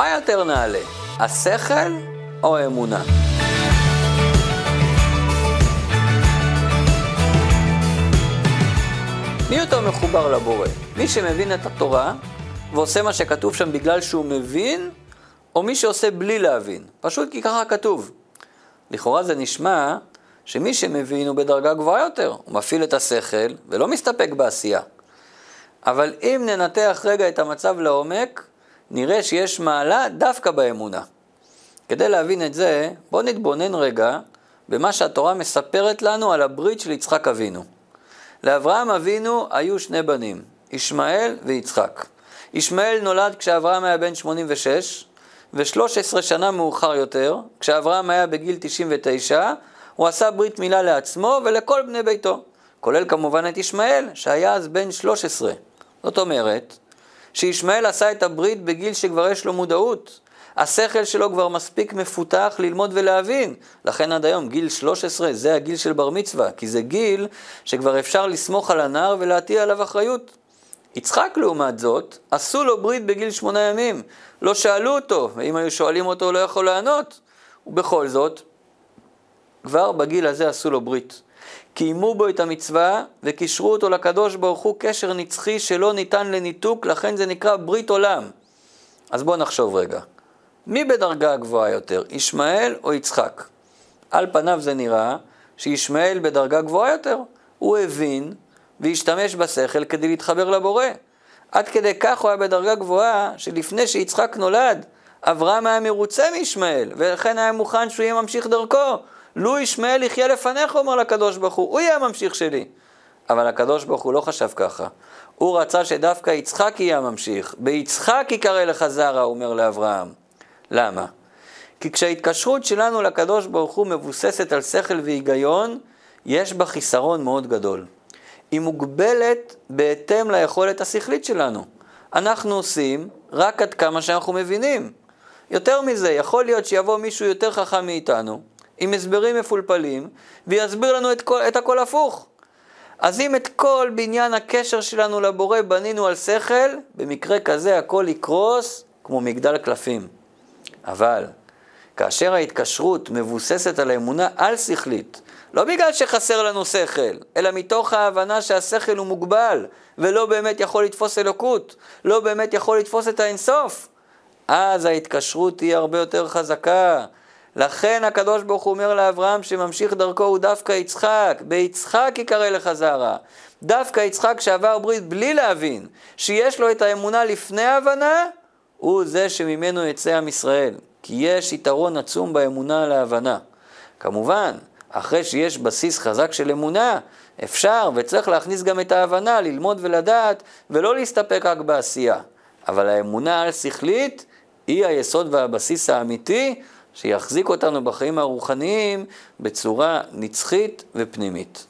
מה יותר נעלה, השכל או האמונה? מי יותר מחובר לבורא? מי שמבין את התורה ועושה מה שכתוב שם בגלל שהוא מבין, או מי שעושה בלי להבין? פשוט כי ככה כתוב. לכאורה זה נשמע שמי שמבין הוא בדרגה גבוהה יותר, הוא מפעיל את השכל ולא מסתפק בעשייה. אבל אם ננתח רגע את המצב לעומק, נראה שיש מעלה דווקא באמונה. כדי להבין את זה, בואו נתבונן רגע במה שהתורה מספרת לנו על הברית של יצחק אבינו. לאברהם אבינו היו שני בנים, ישמעאל ויצחק. ישמעאל נולד כשאברהם היה בן 86, ו-13 שנה מאוחר יותר, כשאברהם היה בגיל 99, הוא עשה ברית מילה לעצמו ולכל בני ביתו, כולל כמובן את ישמעאל, שהיה אז בן 13. זאת אומרת, שישמעאל עשה את הברית בגיל שכבר יש לו מודעות. השכל שלו כבר מספיק מפותח ללמוד ולהבין. לכן עד היום גיל 13 זה הגיל של בר מצווה, כי זה גיל שכבר אפשר לסמוך על הנער ולהטיל עליו אחריות. יצחק לעומת זאת, עשו לו ברית בגיל שמונה ימים. לא שאלו אותו, ואם היו שואלים אותו הוא לא יכול לענות. ובכל זאת, כבר בגיל הזה עשו לו ברית. קיימו בו את המצווה וקישרו אותו לקדוש ברוך הוא קשר נצחי שלא ניתן לניתוק, לכן זה נקרא ברית עולם. אז בואו נחשוב רגע. מי בדרגה הגבוהה יותר, ישמעאל או יצחק? על פניו זה נראה שישמעאל בדרגה גבוהה יותר. הוא הבין והשתמש בשכל כדי להתחבר לבורא. עד כדי כך הוא היה בדרגה גבוהה, שלפני שיצחק נולד, אברהם היה מרוצה מישמעאל, ולכן היה מוכן שהוא יהיה ממשיך דרכו. לו ישמעאל יחיה לפניך, אומר לקדוש ברוך הוא, הוא יהיה הממשיך שלי. אבל הקדוש ברוך הוא לא חשב ככה. הוא רצה שדווקא יצחק יהיה הממשיך. ביצחק יקרא לך זרע, אומר לאברהם. למה? כי כשההתקשרות שלנו לקדוש ברוך הוא מבוססת על שכל והיגיון, יש בה חיסרון מאוד גדול. היא מוגבלת בהתאם ליכולת השכלית שלנו. אנחנו עושים רק עד כמה שאנחנו מבינים. יותר מזה, יכול להיות שיבוא מישהו יותר חכם מאיתנו, עם הסברים מפולפלים, ויסביר לנו את, כל, את הכל הפוך. אז אם את כל בניין הקשר שלנו לבורא בנינו על שכל, במקרה כזה הכל יקרוס כמו מגדל קלפים. אבל כאשר ההתקשרות מבוססת על האמונה על שכלית, לא בגלל שחסר לנו שכל, אלא מתוך ההבנה שהשכל הוא מוגבל, ולא באמת יכול לתפוס אלוקות, לא באמת יכול לתפוס את האינסוף, אז ההתקשרות תהיה הרבה יותר חזקה. לכן הקדוש ברוך הוא אומר לאברהם שממשיך דרכו הוא דווקא יצחק, ביצחק יקרא לך זרע. דווקא יצחק שעבר ברית בלי להבין, שיש לו את האמונה לפני ההבנה, הוא זה שממנו יצא עם ישראל. כי יש יתרון עצום באמונה להבנה. כמובן, אחרי שיש בסיס חזק של אמונה, אפשר וצריך להכניס גם את ההבנה, ללמוד ולדעת, ולא להסתפק רק בעשייה. אבל האמונה על שכלית היא היסוד והבסיס האמיתי שיחזיק אותנו בחיים הרוחניים בצורה נצחית ופנימית.